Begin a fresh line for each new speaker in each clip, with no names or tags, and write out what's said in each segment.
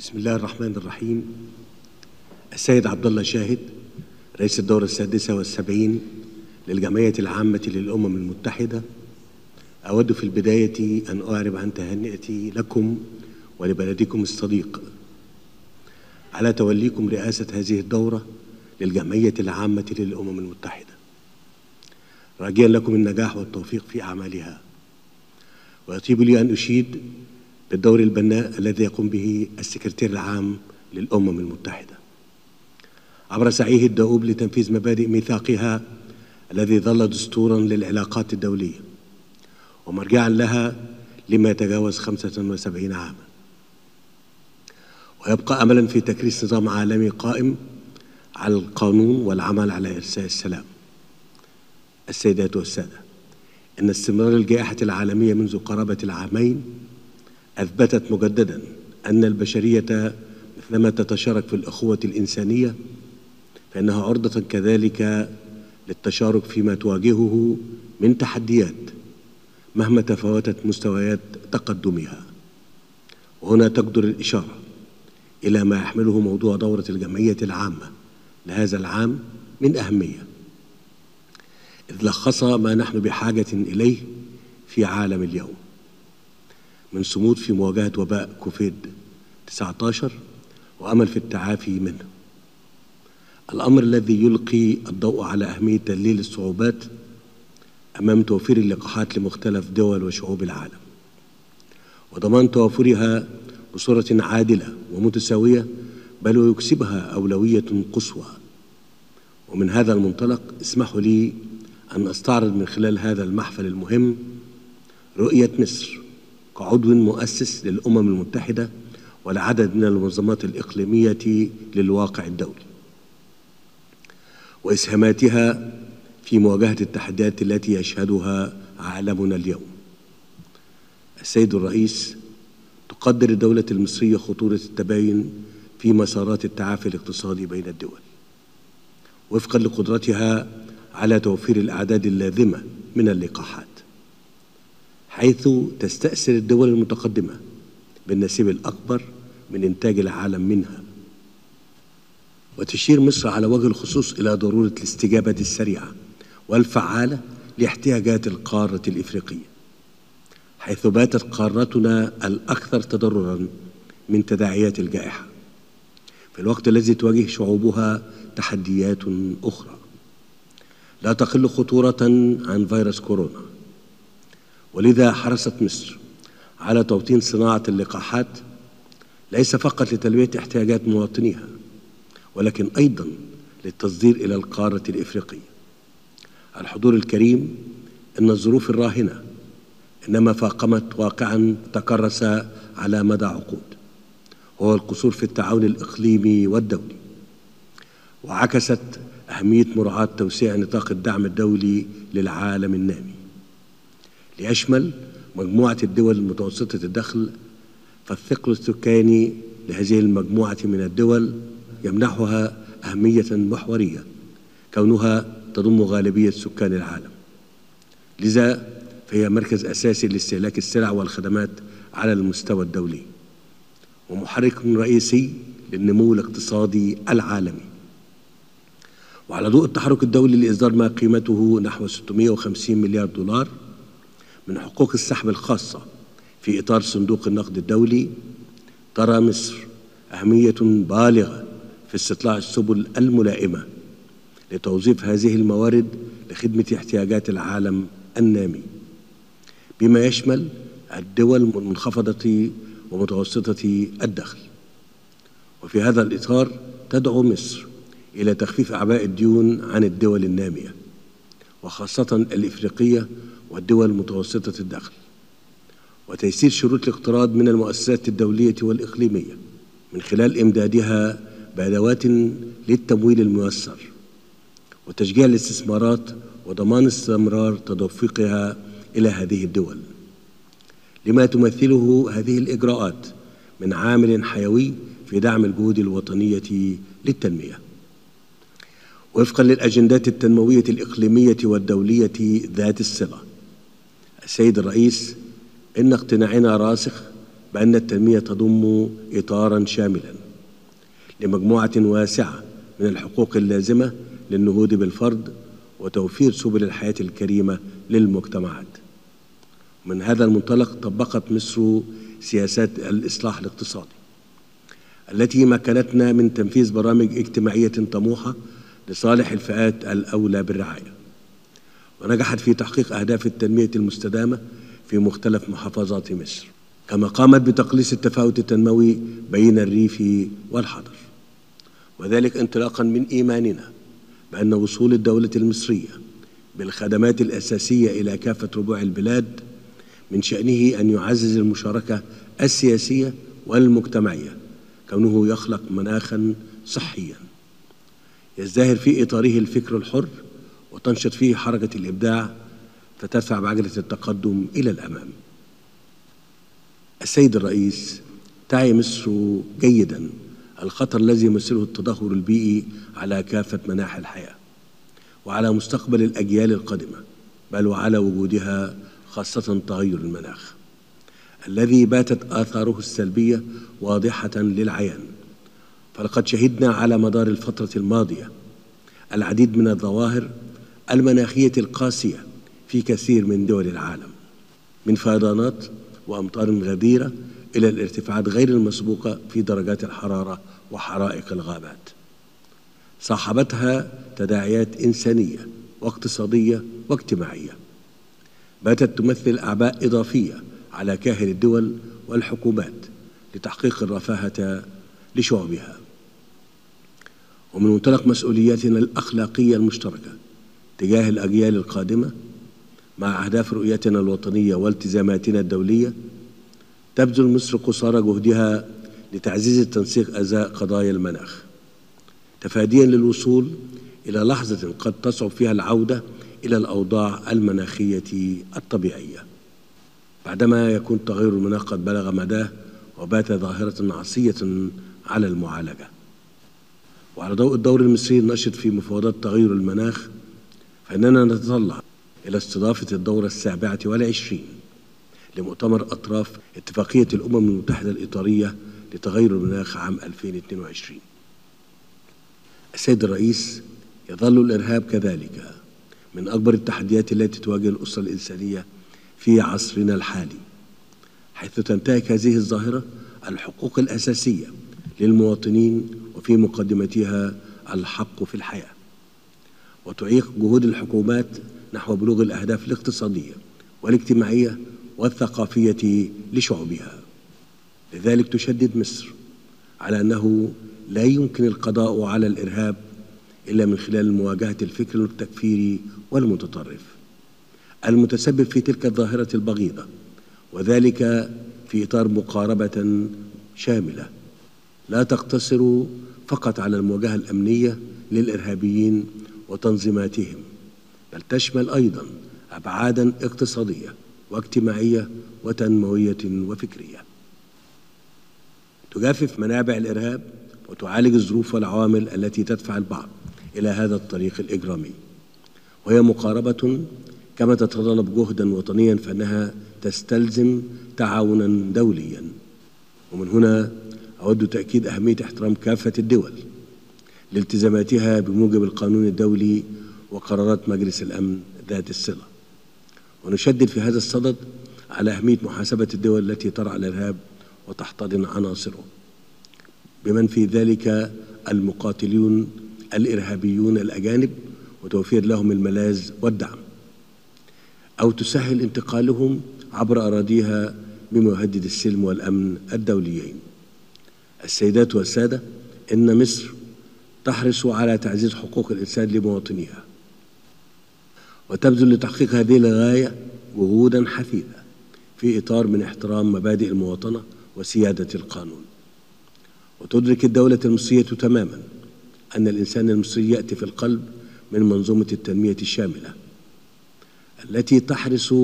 بسم الله الرحمن الرحيم. السيد عبد الله شاهد رئيس الدورة السادسة والسبعين للجمعية العامة للأمم المتحدة. أود في البداية أن أعرب عن تهنئتي لكم ولبلدكم الصديق. على توليكم رئاسة هذه الدورة للجمعية العامة للأمم المتحدة. راجيا لكم النجاح والتوفيق في أعمالها. ويطيب لي أن أشيد بالدور البناء الذي يقوم به السكرتير العام للأمم المتحدة. عبر سعيه الدؤوب لتنفيذ مبادئ ميثاقها الذي ظل دستورا للعلاقات الدولية ومرجعا لها لما يتجاوز 75 عاما. ويبقى أملا في تكريس نظام عالمي قائم على القانون والعمل على إرساء السلام. السيدات والسادة إن استمرار الجائحة العالمية منذ قرابة العامين أثبتت مجددا أن البشرية مثلما تتشارك في الأخوة الإنسانية فإنها عرضة كذلك للتشارك فيما تواجهه من تحديات مهما تفاوتت مستويات تقدمها. وهنا تقدر الإشارة إلى ما يحمله موضوع دورة الجمعية العامة لهذا العام من أهمية. إذ لخص ما نحن بحاجة إليه في عالم اليوم. من صمود في مواجهة وباء كوفيد 19 وأمل في التعافي منه. الأمر الذي يلقي الضوء على أهمية تذليل الصعوبات أمام توفير اللقاحات لمختلف دول وشعوب العالم. وضمان توافرها بصورة عادلة ومتساوية بل ويكسبها أولوية قصوى. ومن هذا المنطلق اسمحوا لي أن أستعرض من خلال هذا المحفل المهم رؤية مصر. كعضو مؤسس للأمم المتحدة والعدد من المنظمات الإقليمية للواقع الدولي وإسهاماتها في مواجهة التحديات التي يشهدها عالمنا اليوم. السيد الرئيس تقدر الدولة المصرية خطورة التباين في مسارات التعافي الاقتصادي بين الدول وفقا لقدرتها على توفير الأعداد اللازمة من اللقاحات. حيث تستأثر الدول المتقدمة بالنسيب الأكبر من إنتاج العالم منها. وتشير مصر على وجه الخصوص إلى ضرورة الاستجابة السريعة والفعالة لاحتياجات القارة الإفريقية حيث باتت قارتنا الأكثر تضررا من تداعيات الجائحة. في الوقت الذي تواجه شعوبها تحديات أخرى. لا تقل خطورة عن فيروس كورونا. ولذا حرصت مصر على توطين صناعة اللقاحات ليس فقط لتلبية احتياجات مواطنيها ولكن أيضا للتصدير إلى القارة الإفريقية. الحضور الكريم إن الظروف الراهنة إنما فاقمت واقعا تكرس على مدى عقود. وهو القصور في التعاون الإقليمي والدولي. وعكست أهمية مراعاة توسيع نطاق الدعم الدولي للعالم النامي. ليشمل مجموعة الدول المتوسطة الدخل فالثقل السكاني لهذه المجموعة من الدول يمنحها أهمية محورية كونها تضم غالبية سكان العالم. لذا فهي مركز أساسي لاستهلاك السلع والخدمات على المستوى الدولي ومحرك رئيسي للنمو الاقتصادي العالمي. وعلى ضوء التحرك الدولي لإصدار ما قيمته نحو 650 مليار دولار من حقوق السحب الخاصة في إطار صندوق النقد الدولي ترى مصر أهمية بالغة في استطلاع السبل الملائمة لتوظيف هذه الموارد لخدمة احتياجات العالم النامي. بما يشمل الدول المنخفضة ومتوسطة الدخل. وفي هذا الإطار تدعو مصر إلى تخفيف أعباء الديون عن الدول النامية. وخاصة الإفريقية والدول متوسطة الدخل وتيسير شروط الاقتراض من المؤسسات الدولية والإقليمية من خلال إمدادها بأدوات للتمويل الميسر وتشجيع الاستثمارات وضمان استمرار تدفقها إلى هذه الدول لما تمثله هذه الإجراءات من عامل حيوي في دعم الجهود الوطنية للتنمية. وفقا للأجندات التنموية الإقليمية والدولية ذات الصلة. السيد الرئيس إن اقتناعنا راسخ بأن التنمية تضم إطارا شاملا لمجموعة واسعة من الحقوق اللازمة للنهوض بالفرد وتوفير سبل الحياة الكريمة للمجتمعات. من هذا المنطلق طبقت مصر سياسات الإصلاح الاقتصادي التي مكنتنا من تنفيذ برامج اجتماعية طموحة لصالح الفئات الأولى بالرعاية. ونجحت في تحقيق أهداف التنمية المستدامة في مختلف محافظات مصر كما قامت بتقليص التفاوت التنموي بين الريف والحضر. وذلك انطلاقا من إيماننا بأن وصول الدولة المصرية بالخدمات الأساسية إلى كافة ربوع البلاد من شأنه أن يعزز المشاركة السياسية والمجتمعية كونه يخلق مناخا صحيا. يزدهر في إطاره الفكر الحر وتنشط فيه حركة الإبداع فتدفع بعجلة التقدم إلى الأمام. السيد الرئيس تعي مصر جيدا الخطر الذي يمثله التدهور البيئي على كافة مناحي الحياة وعلى مستقبل الأجيال القادمة بل وعلى وجودها خاصة تغير المناخ الذي باتت آثاره السلبية واضحة للعيان. فلقد شهدنا على مدار الفترة الماضية العديد من الظواهر المناخية القاسية في كثير من دول العالم من فيضانات وأمطار غزيرة إلى الارتفاعات غير المسبوقة في درجات الحرارة وحرائق الغابات. صاحبتها تداعيات إنسانية واقتصادية واجتماعية. باتت تمثل أعباء إضافية على كاهل الدول والحكومات لتحقيق الرفاهة لشعوبها. ومن منطلق مسؤولياتنا الأخلاقية المشتركة تجاه الأجيال القادمة مع أهداف رؤيتنا الوطنية والتزاماتنا الدولية تبذل مصر قصارى جهدها لتعزيز التنسيق أزاء قضايا المناخ. تفاديا للوصول إلى لحظة قد تصعب فيها العودة إلى الأوضاع المناخية الطبيعية. بعدما يكون تغير المناخ قد بلغ مداه وبات ظاهرة عصية على المعالجة. وعلى ضوء الدور المصري النشط في مفاوضات تغير المناخ فإننا نتطلع إلى استضافة الدورة السابعة والعشرين لمؤتمر أطراف اتفاقية الأمم المتحدة الإطارية لتغير المناخ عام 2022 السيد الرئيس يظل الإرهاب كذلك من أكبر التحديات التي تواجه الأسرة الإنسانية في عصرنا الحالي حيث تنتهك هذه الظاهرة الحقوق الأساسية للمواطنين وفي مقدمتها الحق في الحياة. وتعيق جهود الحكومات نحو بلوغ الأهداف الاقتصادية والاجتماعية والثقافية لشعوبها. لذلك تشدد مصر على أنه لا يمكن القضاء على الإرهاب إلا من خلال مواجهة الفكر التكفيري والمتطرف المتسبب في تلك الظاهرة البغيضة وذلك في إطار مقاربة شاملة لا تقتصر فقط على المواجهة الأمنية للإرهابيين وتنظيماتهم بل تشمل أيضا أبعادا اقتصادية واجتماعية وتنموية وفكرية. تجافف منابع الإرهاب وتعالج الظروف والعوامل التي تدفع البعض إلى هذا الطريق الإجرامي. وهي مقاربة كما تتطلب جهدا وطنيا فإنها تستلزم تعاونا دوليا. ومن هنا أود تأكيد أهمية احترام كافة الدول لالتزاماتها بموجب القانون الدولي وقرارات مجلس الأمن ذات الصلة. ونشدد في هذا الصدد على أهمية محاسبة الدول التي ترعى الإرهاب وتحتضن عناصره بمن في ذلك المقاتلون الإرهابيون الأجانب وتوفير لهم الملاذ والدعم أو تسهل انتقالهم عبر أراضيها بما يهدد السلم والأمن الدوليين. السيدات والسادة إن مصر تحرص على تعزيز حقوق الإنسان لمواطنيها وتبذل لتحقيق هذه الغاية جهودا حثيثة في إطار من احترام مبادئ المواطنة وسيادة القانون. وتدرك الدولة المصرية تماما أن الإنسان المصري يأتي في القلب من منظومة التنمية الشاملة التي تحرص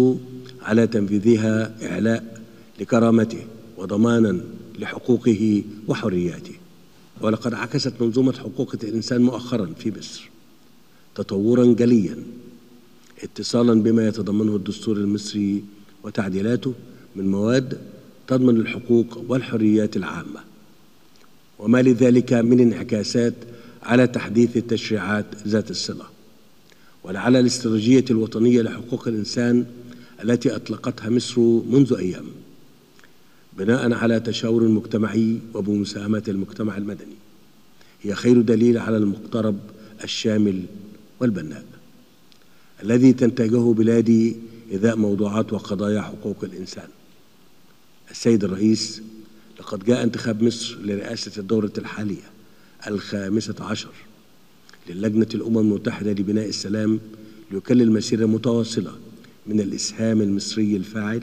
على تنفيذها إعلاء لكرامته وضمانا لحقوقه وحرياته. ولقد عكست منظومة حقوق الإنسان مؤخرا في مصر. تطورا جليا. اتصالا بما يتضمنه الدستور المصري وتعديلاته من مواد تضمن الحقوق والحريات العامة. وما لذلك من انعكاسات على تحديث التشريعات ذات الصلة. ولعل الاستراتيجية الوطنية لحقوق الإنسان التي أطلقتها مصر منذ أيام. بناء على تشاور مجتمعي وبمساهمة المجتمع المدني. هي خير دليل على المقترب الشامل والبناء الذي تنتجه بلادي إذاء موضوعات وقضايا حقوق الإنسان. السيد الرئيس لقد جاء انتخاب مصر لرئاسة الدورة الحالية الخامسة عشر للجنة الأمم المتحدة لبناء السلام ليكلل مسيرة متواصلة من الإسهام المصري الفاعل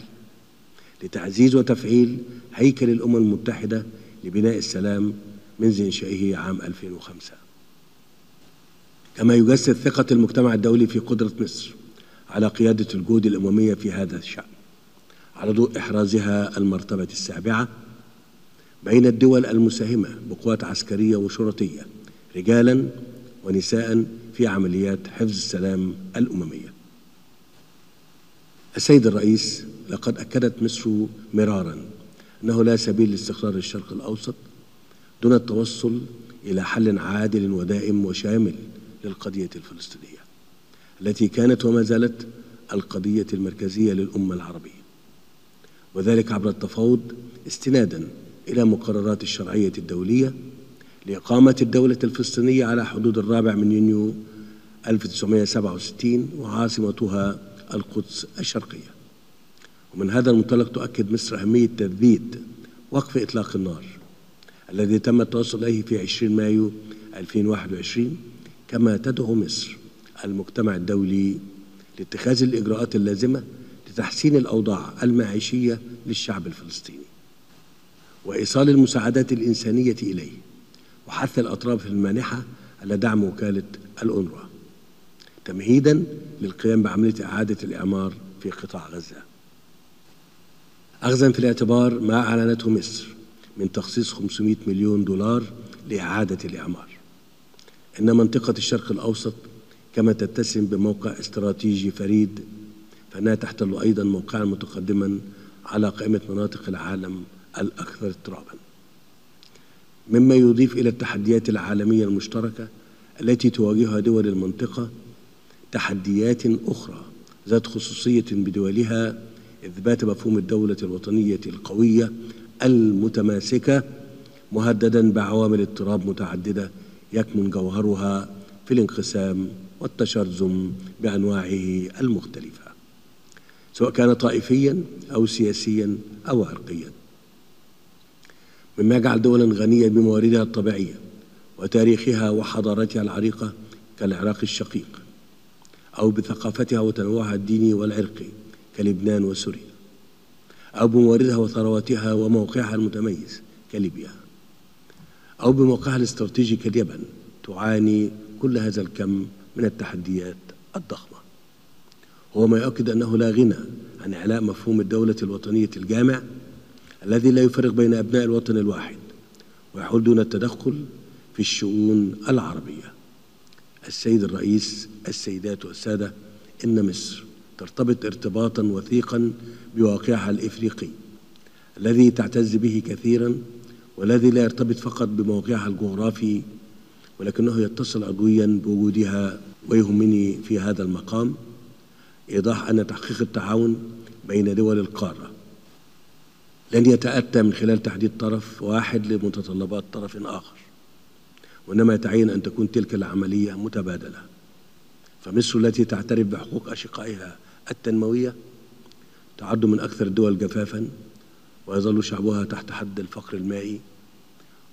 لتعزيز وتفعيل هيكل الأمم المتحدة لبناء السلام منذ إنشائه عام 2005 كما يجسد ثقة المجتمع الدولي في قدرة مصر على قيادة الجهود الأممية في هذا الشأن على ضوء إحرازها المرتبة السابعة بين الدول المساهمة بقوات عسكرية وشرطية رجالا ونساء في عمليات حفظ السلام الأممية. السيد الرئيس لقد أكدت مصر مرارا أنه لا سبيل لاستقرار الشرق الأوسط دون التوصل إلى حل عادل ودائم وشامل للقضية الفلسطينية التي كانت وما زالت القضية المركزية للأمة العربية وذلك عبر التفاوض استنادا إلى مقررات الشرعية الدولية لإقامة الدولة الفلسطينية على حدود الرابع من يونيو 1967 وعاصمتها القدس الشرقية. ومن هذا المنطلق تؤكد مصر أهمية تثبيت وقف إطلاق النار الذي تم التوصل إليه في 20 مايو 2021 كما تدعو مصر المجتمع الدولي لاتخاذ الإجراءات اللازمة لتحسين الأوضاع المعيشية للشعب الفلسطيني. وإيصال المساعدات الإنسانية إليه وحث الأطراف المانحة على دعم وكالة الأونروا. تمهيدا للقيام بعملية إعادة الإعمار في قطاع غزة. أخذا في الاعتبار ما أعلنته مصر من تخصيص 500 مليون دولار لإعادة الإعمار. إن منطقة الشرق الأوسط كما تتسم بموقع استراتيجي فريد فإنها تحتل أيضا موقعا متقدما على قائمة مناطق العالم الأكثر اضطرابا. مما يضيف إلى التحديات العالمية المشتركة التي تواجهها دول المنطقة تحديات أخرى ذات خصوصية بدولها إثبات مفهوم الدولة الوطنية القوية المتماسكة مهددا بعوامل اضطراب متعددة يكمن جوهرها في الانقسام والتشرذم بأنواعه المختلفة سواء كان طائفيا أو سياسيا أو عرقيا. مما يجعل دولا غنية بمواردها الطبيعية وتاريخها وحضارتها العريقة كالعراق الشقيق. أو بثقافتها وتنوعها الديني والعرقي كلبنان وسوريا. أو بمواردها وثرواتها وموقعها المتميز كليبيا. أو بموقعها الاستراتيجي كاليمن تعاني كل هذا الكم من التحديات الضخمة. هو ما يؤكد أنه لا غنى عن إعلاء مفهوم الدولة الوطنية الجامع الذي لا يفرق بين أبناء الوطن الواحد ويحول دون التدخل في الشؤون العربية. السيد الرئيس السيدات والسادة إن مصر ترتبط ارتباطا وثيقا بواقعها الإفريقي الذي تعتز به كثيرا والذي لا يرتبط فقط بموقعها الجغرافي ولكنه يتصل عضويا بوجودها ويهمني في هذا المقام. إيضاح أن تحقيق التعاون بين دول القارة لن يتأتى من خلال تحديد طرف واحد لمتطلبات طرف آخر. وإنما يتعين أن تكون تلك العملية متبادلة. فمصر التي تعترف بحقوق أشقائها التنموية تعد من أكثر الدول جفافا ويظل شعبها تحت حد الفقر المائي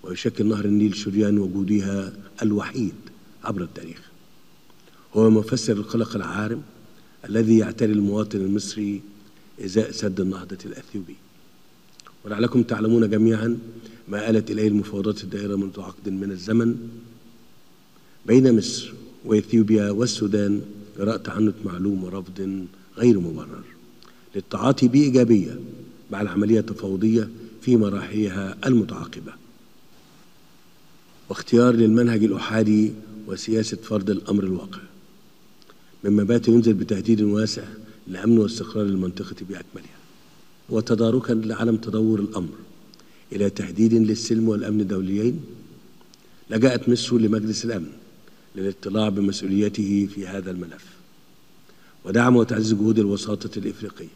ويشكل نهر النيل شريان وجودها الوحيد عبر التاريخ. هو مفسر القلق العارم الذي يعتري المواطن المصري إزاء سد النهضة الأثيوبي. ولعلكم تعلمون جميعا ما آلت إليه المفاوضات الدائرة منذ عقد من الزمن بين مصر وإثيوبيا والسودان جراء تعنت معلوم ورفض غير مبرر للتعاطي بإيجابية مع العملية التفاوضية في مراحلها المتعاقبة. واختيار للمنهج الأحادي وسياسة فرض الأمر الواقع. مما بات ينزل بتهديد واسع لأمن واستقرار المنطقة بأكملها. وتداركا لعدم تدور الأمر. إلى تهديد للسلم والأمن الدوليين. لجأت مصر لمجلس الأمن للاطلاع بمسؤوليته في هذا الملف. ودعم وتعزيز جهود الوساطة الإفريقية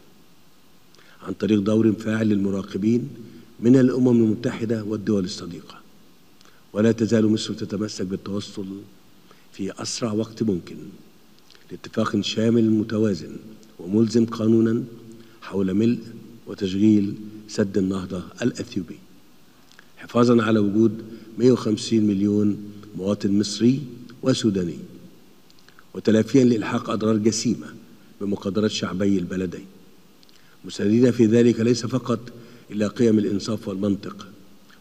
عن طريق دور فاعل للمراقبين من الأمم المتحدة والدول الصديقة. ولا تزال مصر تتمسك بالتوصل في أسرع وقت ممكن لاتفاق شامل متوازن وملزم قانونا حول ملء وتشغيل سد النهضة الأثيوبي. حفاظا على وجود 150 مليون مواطن مصري وسوداني وتلافيا لإلحاق أضرار جسيمة بمقدرات شعبي البلدين. مساندين في ذلك ليس فقط إلى قيم الإنصاف والمنطق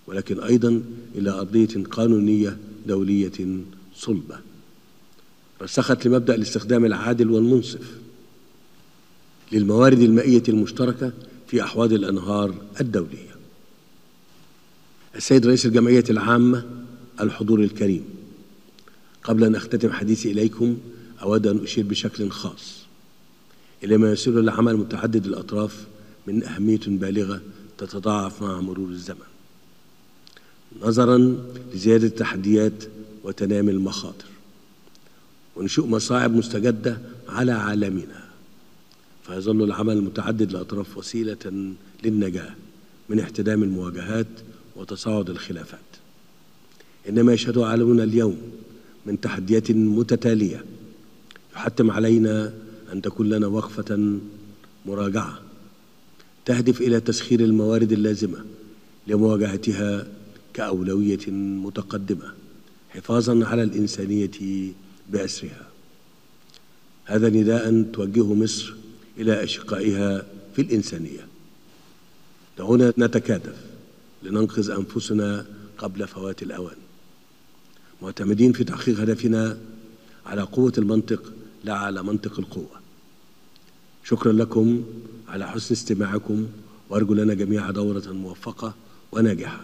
ولكن أيضا إلى أرضية قانونية دولية صلبة. رسخت لمبدأ الاستخدام العادل والمنصف للموارد المائية المشتركة في أحواض الأنهار الدولية. السيد رئيس الجمعية العامة الحضور الكريم. قبل أن أختتم حديثي إليكم أود أن أشير بشكل خاص إلى ما يسير العمل متعدد الأطراف من أهمية بالغة تتضاعف مع مرور الزمن. نظرا لزيادة التحديات وتنامي المخاطر. ونشوء مصاعب مستجدة على عالمنا. فيظل العمل متعدد الأطراف وسيلة للنجاة من احتدام المواجهات وتصاعد الخلافات. إنما يشهد عالمنا اليوم من تحديات متتالية يحتم علينا أن تكون لنا وقفة مراجعة تهدف إلى تسخير الموارد اللازمة لمواجهتها كأولوية متقدمة حفاظا على الإنسانية بأسرها. هذا نداء توجهه مصر إلى أشقائها في الإنسانية. دعونا نتكاتف لننقذ أنفسنا قبل فوات الأوان. معتمدين في تحقيق هدفنا على قوة المنطق لا على منطق القوة. شكرا لكم على حسن استماعكم وأرجو لنا جميعا دورة موفقة وناجحة.